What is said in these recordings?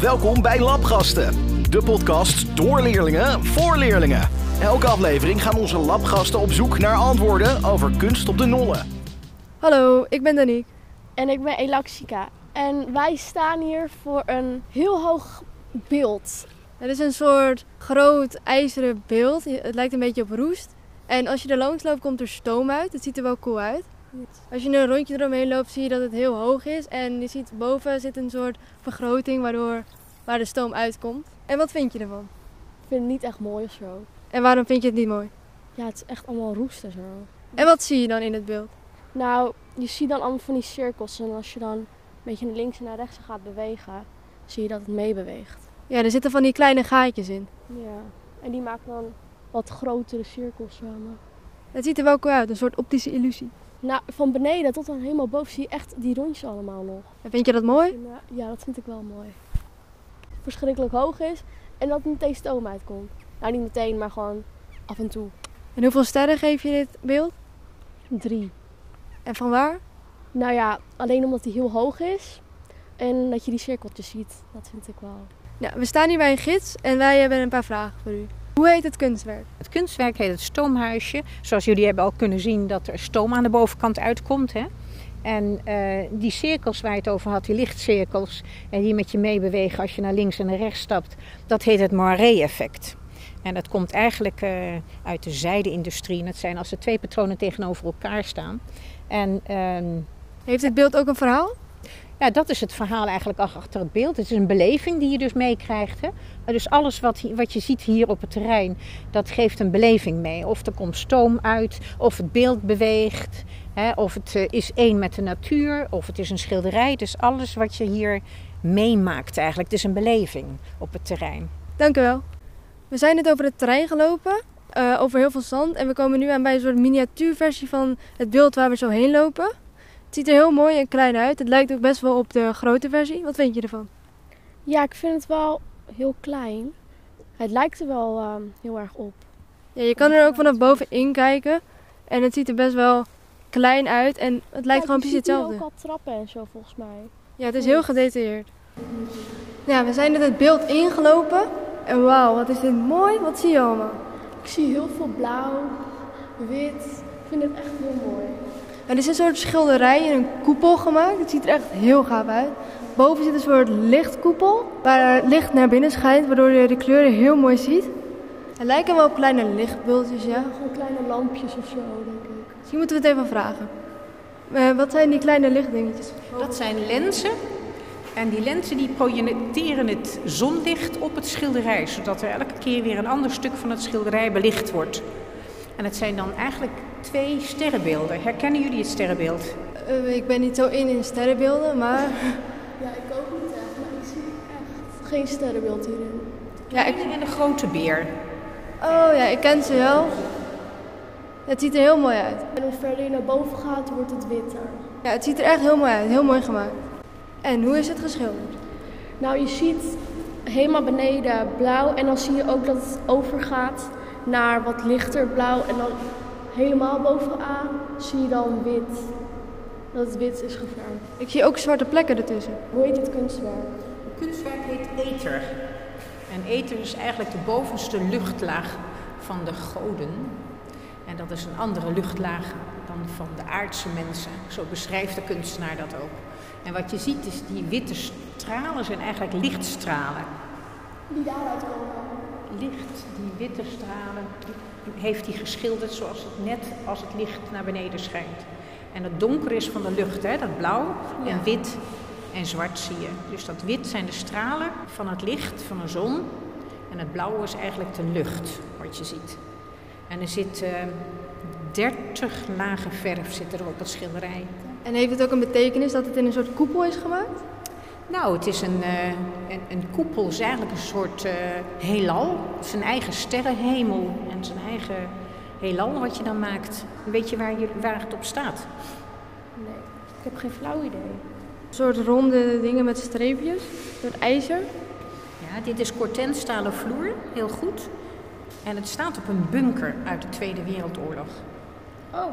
Welkom bij Labgasten, de podcast door leerlingen voor leerlingen. Elke aflevering gaan onze labgasten op zoek naar antwoorden over kunst op de nollen. Hallo, ik ben Danique. En ik ben Elaxica. En wij staan hier voor een heel hoog beeld. Het is een soort groot ijzeren beeld. Het lijkt een beetje op roest. En als je er langs loopt, komt er stoom uit. Het ziet er wel cool uit. Als je een rondje eromheen loopt, zie je dat het heel hoog is. En je ziet boven zit een soort vergroting waardoor waar de stoom uitkomt. En wat vind je ervan? Ik vind het niet echt mooi of zo. En waarom vind je het niet mooi? Ja, het is echt allemaal roest en zo. En wat zie je dan in het beeld? Nou, je ziet dan allemaal van die cirkels. En als je dan een beetje naar links en naar rechts gaat bewegen, zie je dat het meebeweegt. Ja, er zitten van die kleine gaatjes in. Ja, en die maken dan wat grotere cirkels samen. Het ziet er wel cool uit, een soort optische illusie. Nou, van beneden tot dan helemaal boven zie je echt die rondjes allemaal nog. En vind je dat mooi? En, uh, ja, dat vind ik wel mooi. Verschrikkelijk hoog is en dat meteen stoom uitkomt. Nou, niet meteen, maar gewoon af en toe. En hoeveel sterren geef je dit beeld? Drie. En van waar? Nou ja, alleen omdat hij heel hoog is en dat je die cirkeltjes ziet. Dat vind ik wel. We staan hier bij een gids en wij hebben een paar vragen voor u. Hoe heet het kunstwerk? Het kunstwerk heet het stoomhuisje. Zoals jullie hebben al kunnen zien dat er stoom aan de bovenkant uitkomt. Hè? En uh, die cirkels waar je het over had, die lichtcirkels, en die met je meebewegen als je naar links en naar rechts stapt, dat heet het Moiré-effect. En dat komt eigenlijk uh, uit de zijde-industrie. En dat zijn als er twee patronen tegenover elkaar staan. En, uh, Heeft het beeld ook een verhaal? Ja, dat is het verhaal eigenlijk achter het beeld. Het is een beleving die je dus meekrijgt. Dus alles wat, wat je ziet hier op het terrein, dat geeft een beleving mee. Of er komt stoom uit, of het beeld beweegt, hè? of het uh, is één met de natuur, of het is een schilderij. Dus alles wat je hier meemaakt eigenlijk. Het is een beleving op het terrein. Dank u wel. We zijn net over het terrein gelopen, uh, over heel veel zand. En we komen nu aan bij een soort miniatuurversie van het beeld waar we zo heen lopen. Het ziet er heel mooi en klein uit. Het lijkt ook best wel op de grote versie. Wat vind je ervan? Ja, ik vind het wel heel klein. Het lijkt er wel uh, heel erg op. Ja, je kan er ook vanaf bovenin kijken. En het ziet er best wel klein uit. En het lijkt ja, gewoon precies hetzelfde. ook al trappen en zo volgens mij. Ja, het is heel gedetailleerd. Ja, we zijn in het beeld ingelopen. En wauw, wat is dit mooi. Wat zie je allemaal? Ik zie heel veel blauw, wit. Ik vind het echt heel mooi. Er is een soort schilderij in een koepel gemaakt. Het ziet er echt heel gaaf uit. Boven zit een soort lichtkoepel waar licht naar binnen schijnt, waardoor je de kleuren heel mooi ziet. Het lijken wel op kleine lichtbultjes, ja. Gewoon kleine lampjes of zo, denk ik. Misschien moeten we het even vragen. Uh, wat zijn die kleine lichtdingetjes? Dat zijn lenzen. En die lenzen die projecteren het zonlicht op het schilderij, zodat er elke keer weer een ander stuk van het schilderij belicht wordt. En het zijn dan eigenlijk twee sterrenbeelden. Herkennen jullie het sterrenbeeld? Uh, ik ben niet zo in in sterrenbeelden, maar... Ja, ik ook niet echt, maar ik zie echt geen sterrenbeeld hierin. Ja, ik... En de grote beer. Oh ja, ik ken ze wel. Het ziet er heel mooi uit. En hoe verder je naar boven gaat, wordt het witter. Ja, het ziet er echt heel mooi uit. Heel mooi gemaakt. En hoe is het geschilderd? Nou, je ziet helemaal beneden blauw en dan zie je ook dat het overgaat naar wat lichter blauw en dan helemaal bovenaan zie je dan wit. Dat het wit is geverfd. Ik zie ook zwarte plekken ertussen. Hoe heet dit kunstwerk? Het kunstwerk heet ether. En ether is eigenlijk de bovenste luchtlaag van de goden. En dat is een andere luchtlaag dan van de aardse mensen. Zo beschrijft de kunstenaar dat ook. En wat je ziet is die witte stralen zijn eigenlijk lichtstralen. Die daaruit komen? Licht, die witte stralen, heeft hij geschilderd zoals het net als het licht naar beneden schijnt. En het donker is van de lucht, hè, dat blauw ja. en wit en zwart zie je. Dus dat wit zijn de stralen van het licht van de zon. En het blauwe is eigenlijk de lucht, wat je ziet. En er zit uh, 30 lagen verf zit er op het schilderij. En heeft het ook een betekenis dat het in een soort koepel is gemaakt? Nou, het is een, uh, een, een, koepel, is eigenlijk een soort uh, heelal. Zijn eigen sterrenhemel en zijn eigen heelal wat je dan maakt. Weet je waar, je, waar het op staat? Nee, ik heb geen flauw idee. Een soort ronde dingen met streepjes, soort ijzer. Ja, dit is cortenstalen vloer, heel goed. En het staat op een bunker uit de Tweede Wereldoorlog. Oh.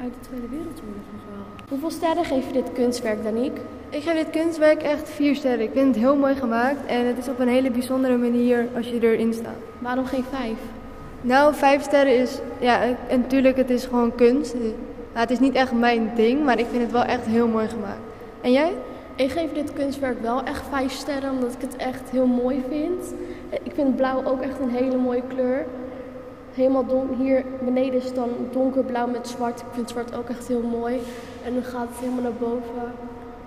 Uit de Tweede Wereldoorlog nog wel. Hoeveel sterren geef je dit kunstwerk, Danique? Ik geef dit kunstwerk echt vier sterren. Ik vind het heel mooi gemaakt en het is op een hele bijzondere manier als je erin staat. Waarom geen vijf? Nou, vijf sterren is, ja, en natuurlijk het is gewoon kunst. Het is niet echt mijn ding, maar ik vind het wel echt heel mooi gemaakt. En jij? Ik geef dit kunstwerk wel echt vijf sterren, omdat ik het echt heel mooi vind. Ik vind blauw ook echt een hele mooie kleur. Helemaal don hier beneden is dan donkerblauw met zwart. Ik vind zwart ook echt heel mooi. En dan gaat het helemaal naar boven.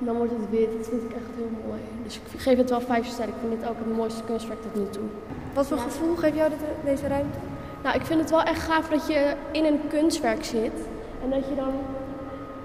En dan wordt het wit. Dat vind ik echt heel mooi. Dus ik geef het wel vijf sterren. Ik vind dit ook het mooiste kunstwerk tot nu toe. Wat voor gevoel geeft jou dit, deze ruimte? Nou, ik vind het wel echt gaaf dat je in een kunstwerk zit. En dat je dan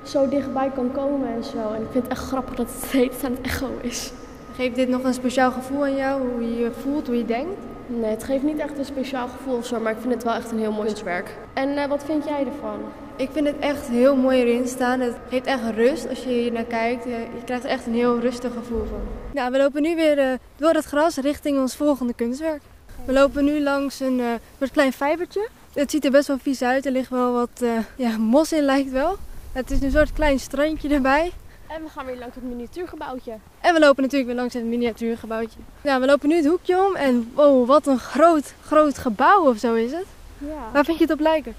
zo dichtbij kan komen en zo. En ik vind het echt grappig dat het steeds aan het echo is. Geeft dit nog een speciaal gevoel aan jou? Hoe je je voelt, hoe je denkt? Nee, het geeft niet echt een speciaal gevoel of zo, maar ik vind het wel echt een heel mooi kunstwerk. En uh, wat vind jij ervan? Ik vind het echt heel mooi erin staan. Het geeft echt rust als je hier naar kijkt. Je, krijgt er echt een heel rustig gevoel van. Nou, we lopen nu weer uh, door het gras richting ons volgende kunstwerk. We lopen nu langs een uh, klein vijvertje. Het ziet er best wel vies uit. Er ligt wel wat ja, mos in, lijkt wel. Het is een soort klein strandje erbij. En we gaan weer langs het miniatuurgebouwtje. En we lopen natuurlijk weer langs het miniatuurgebouwtje. Ja, we lopen nu het hoekje om en wow, wat een groot, groot gebouw of zo is het. Ja. Waar vind je het op lijken?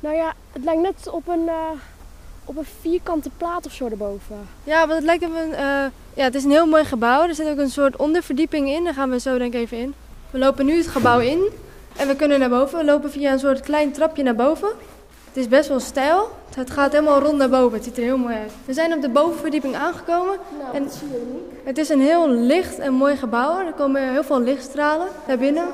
Nou ja, het lijkt net op een, uh, op een vierkante plaat of zo erboven. Ja, want het lijkt op een... Uh, ja, het is een heel mooi gebouw. Er zit ook een soort onderverdieping in. Daar gaan we zo denk ik even in. We lopen nu het gebouw in en we kunnen naar boven. We lopen via een soort klein trapje naar boven. Het is best wel stijl. Het gaat helemaal rond naar boven. Het ziet er heel mooi uit. We zijn op de bovenverdieping aangekomen. Nou, en dat zie je niet. Het is een heel licht en mooi gebouw. Er komen heel veel lichtstralen naar binnen.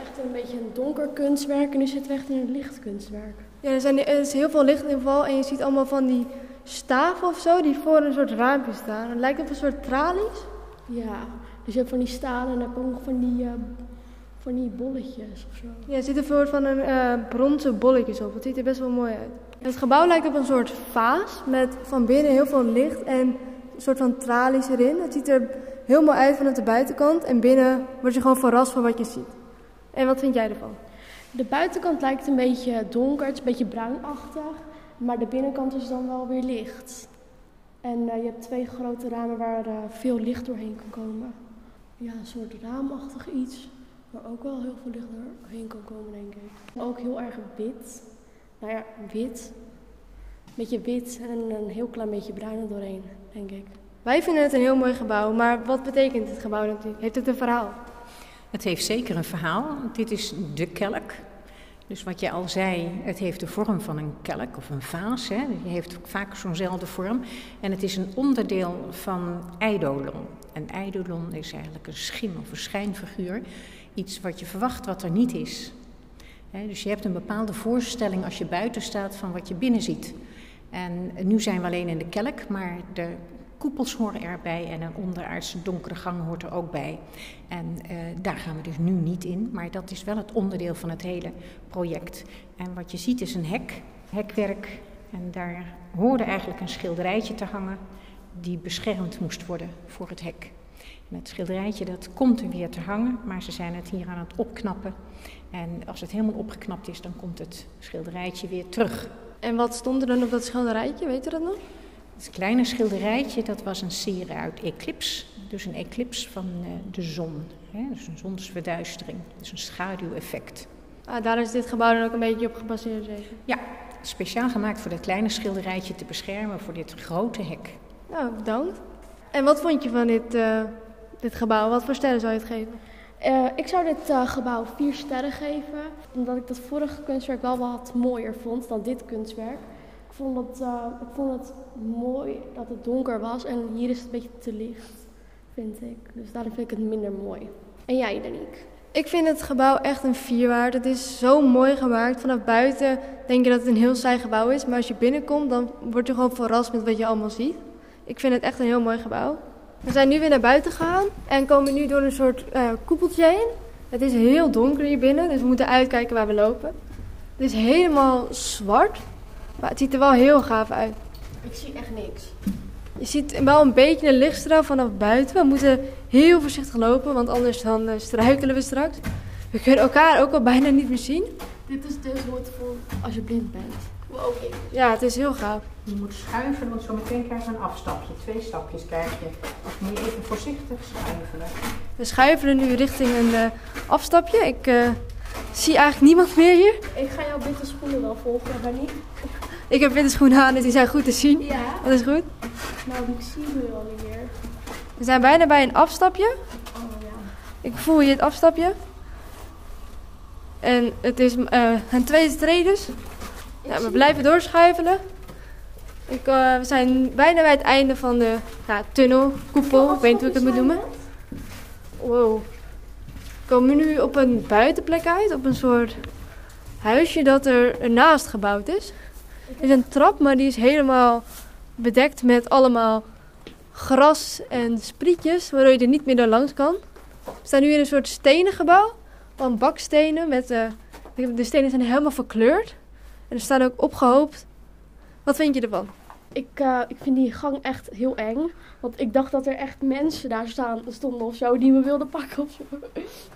Echt een beetje een donker kunstwerk en nu zitten we echt in een licht kunstwerk. Ja, er, zijn, er is heel veel licht in geval. En je ziet allemaal van die staven of zo die voor een soort raampje staan. Het lijkt op een soort tralies. Ja, dus je hebt van die stalen en dan heb je ook nog van die, uh, van die bolletjes of zo. Ja, er zitten een soort van een uh, bronzen bolletjes op. Het ziet er best wel mooi uit. Het gebouw lijkt op een soort vaas met van binnen heel veel licht en een soort van tralies erin. Het ziet er heel mooi uit vanaf de buitenkant en binnen word je gewoon verrast van wat je ziet. En wat vind jij ervan? De buitenkant lijkt een beetje donker, het is een beetje bruinachtig, maar de binnenkant is dan wel weer licht. En uh, je hebt twee grote ramen waar uh, veel licht doorheen kan komen. Ja, een soort raamachtig iets, waar ook wel heel veel licht doorheen kan komen, denk ik. Ook heel erg wit. Nou ja, wit. Beetje wit en een heel klein beetje bruin er doorheen, denk ik. Wij vinden het een heel mooi gebouw, maar wat betekent het gebouw natuurlijk? Heeft het een verhaal? Het heeft zeker een verhaal. Dit is de kelk. Dus wat je al zei, het heeft de vorm van een kelk of een vaas. Hè. Die heeft vaak zo'nzelfde vorm. En het is een onderdeel van eidolon. En eidolon is eigenlijk een schim of een schijnfiguur. Iets wat je verwacht wat er niet is. Dus je hebt een bepaalde voorstelling als je buiten staat van wat je binnen ziet. En nu zijn we alleen in de kelk, maar de koepels horen erbij en een onderaardse donkere gang hoort er ook bij. En uh, daar gaan we dus nu niet in, maar dat is wel het onderdeel van het hele project. En wat je ziet is een hek, hekwerk. En daar hoorde eigenlijk een schilderijtje te hangen die beschermd moest worden voor het hek. En het schilderijtje dat komt er weer te hangen, maar ze zijn het hier aan het opknappen. En als het helemaal opgeknapt is, dan komt het schilderijtje weer terug. En wat stond er dan op dat schilderijtje, weet je dat nog? Het kleine schilderijtje, dat was een serie uit eclips. Dus een eclips van uh, de zon. Hè? Dus een zonsverduistering. Dus een schaduweffect. Ah, daar is dit gebouw dan ook een beetje op gebaseerd, zeker? Ja, speciaal gemaakt voor dat kleine schilderijtje te beschermen voor dit grote hek. Nou, bedankt. En wat vond je van dit, uh, dit gebouw? Wat voor sterren zou je het geven? Uh, ik zou dit uh, gebouw vier sterren geven, omdat ik dat vorige kunstwerk wel wat mooier vond dan dit kunstwerk. Ik vond, het, uh, ik vond het mooi dat het donker was en hier is het een beetje te licht, vind ik. Dus daarom vind ik het minder mooi. En jij, Danique? Ik vind het gebouw echt een vier waard. Het is zo mooi gemaakt. Vanaf buiten denk je dat het een heel saai gebouw is, maar als je binnenkomt dan word je gewoon verrast met wat je allemaal ziet. Ik vind het echt een heel mooi gebouw. We zijn nu weer naar buiten gegaan en komen nu door een soort uh, koepeltje heen. Het is heel donker hier binnen, dus we moeten uitkijken waar we lopen. Het is helemaal zwart, maar het ziet er wel heel gaaf uit. Ik zie echt niks. Je ziet wel een beetje een lichtstraal vanaf buiten. We moeten heel voorzichtig lopen, want anders dan uh, struikelen we straks. We kunnen elkaar ook al bijna niet meer zien. Dit is dus hoe het voelt als je blind bent. Ja, het is heel gaaf. Je moet schuiven, want zo meteen krijg je een afstapje. Twee stapjes krijg je. Dus moet je even voorzichtig schuiven. We schuiven nu richting een eh, afstapje. Ik eh, zie eigenlijk niemand meer hier. Ik ga jouw witte schoenen wel volgen, maar niet. Ik heb witte schoenen aan, dus die zijn goed te zien. Ja. Dat is goed. Nou, ik zie nu al niet meer. We zijn bijna bij een afstapje. Oh ja. Ik voel hier het afstapje. En het is eh, een tweede tredes. Ja, we blijven doorschuivelen. Ik, eh, we zijn bijna bij het einde van de ja, tunnel, koepel. Ik weet niet hoe ik het moet noemen. Wow. We komen nu op een buitenplek uit, op een soort huisje dat er ernaast gebouwd is. Er is een trap, maar die is helemaal bedekt met allemaal gras en sprietjes, waardoor je er niet meer door langs kan. We staan nu in een soort stenen gebouw, van bakstenen. Met, eh, de stenen zijn helemaal verkleurd en er staan ook opgehoopt. Wat vind je ervan? Ik, eh, ik vind die gang echt heel eng. Want ik dacht dat er echt mensen daar staan, stonden of zo die me wilden pakken of zo.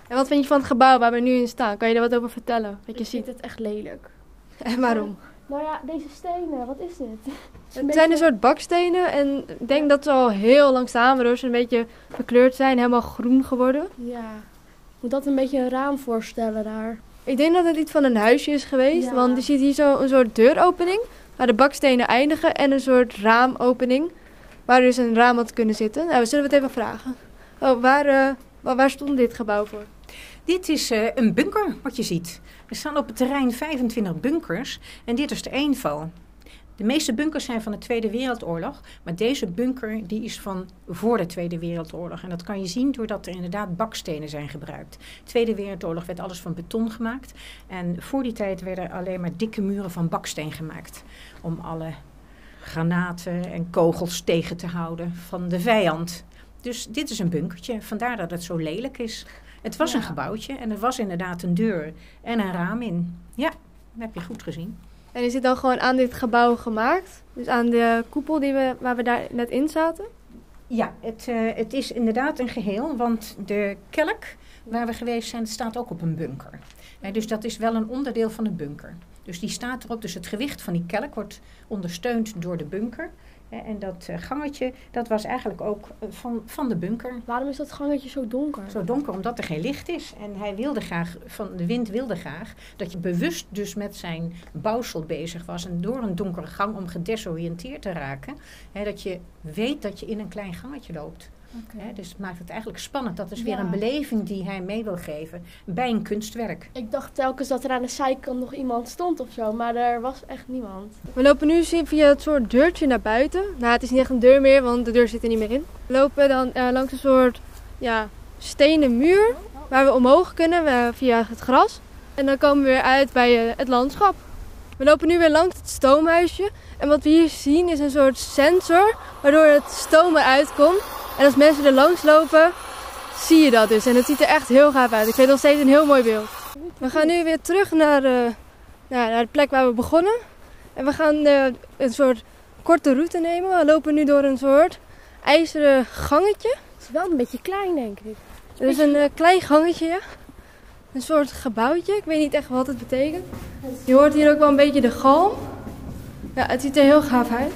En wat vind je van het gebouw waar we nu in staan? Kan je er wat over vertellen? Wat je Ik vind ziet. het echt lelijk. En waarom? Nou ja, deze stenen, wat is dit? Het zijn een soort bakstenen en ik denk dat ze al heel lang staan, waardoor ze een beetje verkleurd zijn, helemaal groen geworden. Ja. Ik moet dat een beetje een raam voorstellen daar. Ik denk dat het iets van een huisje is geweest, Ja. want je ziet hier zo een soort deuropening waar de bakstenen eindigen en een soort raamopening waar dus een raam had kunnen zitten. Nou, we zullen het even vragen. Oh, waar, eh, waar, waar stond dit gebouw voor? Dit is eh, een bunker, wat je ziet. Er staan op het terrein 25 bunkers en dit is er één van. De meeste bunkers zijn van de Tweede Wereldoorlog, maar deze bunker die is van voor de Tweede Wereldoorlog. En dat kan je zien doordat er inderdaad bakstenen zijn gebruikt. Tweede Wereldoorlog werd alles van beton gemaakt en voor die tijd werden alleen maar dikke muren van baksteen gemaakt. Om alle granaten en kogels tegen te houden van de vijand. Dus dit is een bunkertje, vandaar dat het zo lelijk is. Het was Ja. een gebouwtje en er was inderdaad een deur en een raam in. Ja, dat heb je goed gezien. En is dit dan gewoon aan dit gebouw gemaakt? Dus aan de koepel die we, waar we daar net in zaten? Ja, het, eh, het is inderdaad een geheel, want de kelk waar we geweest zijn, staat ook op een bunker. Dus dat is wel een onderdeel van de bunker. Dus die staat erop, dus het gewicht van die kelk wordt ondersteund door de bunker. En dat eh, gangetje, dat was eigenlijk ook eh, van, van de bunker. Waarom is dat gangetje zo donker? Zo donker omdat er geen licht is. En hij wilde graag, van de wind wilde graag, dat je bewust dus met zijn bouwsel bezig was. En door een donkere gang om gedesoriënteerd te raken. Hè, dat je weet dat je in een klein gangetje loopt. Hè, dus het maakt het eigenlijk spannend. Dat is weer Ja. een beleving die hij mee wil geven bij een kunstwerk. Ik dacht telkens dat er aan de zijkant nog iemand stond of zo, maar er was echt niemand. We lopen nu via het soort deurtje naar buiten. Nou, het is niet echt een deur meer, want de deur zit er niet meer in. We lopen dan eh, langs een soort ja, stenen muur waar we omhoog kunnen eh, via het gras. En dan komen we weer uit bij eh, het landschap. We lopen nu weer langs het stoomhuisje. En wat we hier zien is een soort sensor waardoor het stoom eruit komt. En als mensen er langs lopen, zie je dat dus. En het ziet er echt heel gaaf uit. Ik vind het nog steeds een heel mooi beeld. We gaan nu weer terug naar, eh, naar de plek waar we begonnen. En we gaan eh, een soort korte route nemen. We lopen nu door een soort ijzeren gangetje. Het is wel een beetje klein, denk ik. Het is een eh, klein gangetje, ja. Een soort gebouwtje. Ik weet niet echt wat het betekent. Je hoort hier ook wel een beetje de galm. Ja, het ziet er heel gaaf uit.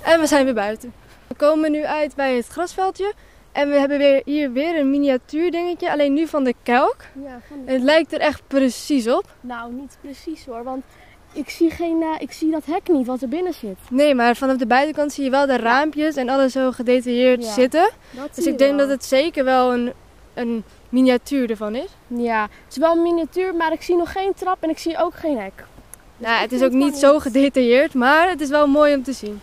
En we zijn weer buiten. We komen nu uit bij het grasveldje. En we hebben weer, hier weer een miniatuur dingetje. Alleen nu van de kelk. Ja, van En het lijkt er echt precies op. Nou, niet precies hoor, want ik zie, geen, eh, ik zie dat hek niet wat er binnen zit. Nee, maar vanaf de buitenkant zie je wel de raampjes en alles zo gedetailleerd Ja. zitten. Dus ik denk wel. dat het zeker wel een, een miniatuur ervan is. Ja, het is wel een miniatuur, maar ik zie nog geen trap en ik zie ook geen hek. Nou, het is ook niet zo gedetailleerd, maar het is wel mooi om te zien.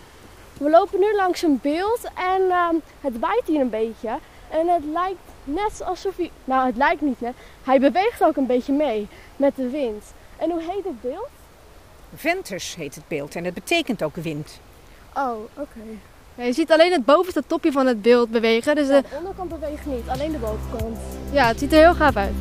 We lopen nu langs een beeld en ehm, het waait hier een beetje. En het lijkt net alsof hij... Nou, het lijkt niet net. Hij beweegt ook een beetje mee met de wind. En hoe heet het beeld? Ventus heet het beeld en het betekent ook wind. Oh, oké. Ja, je ziet alleen het bovenste topje van het beeld bewegen. Dus Ja, de, de onderkant beweegt niet, alleen de bovenkant. ja, het ziet er heel gaaf uit.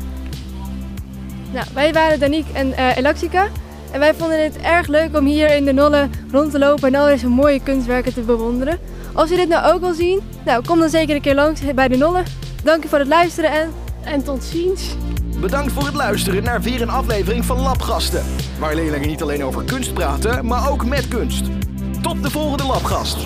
Nou, wij waren Danique en eh Elaxica. En wij vonden het erg leuk om hier in de Nolle rond te lopen en al deze mooie kunstwerken te bewonderen. Als je dit nou ook wil zien, nou, kom dan zeker een keer langs bij de Nolle. Dank je voor het luisteren en En tot ziens. Bedankt voor het luisteren naar weer een aflevering van Labgasten. Waar leerlingen niet alleen over kunst praten, maar ook met kunst. Tot de volgende labgast.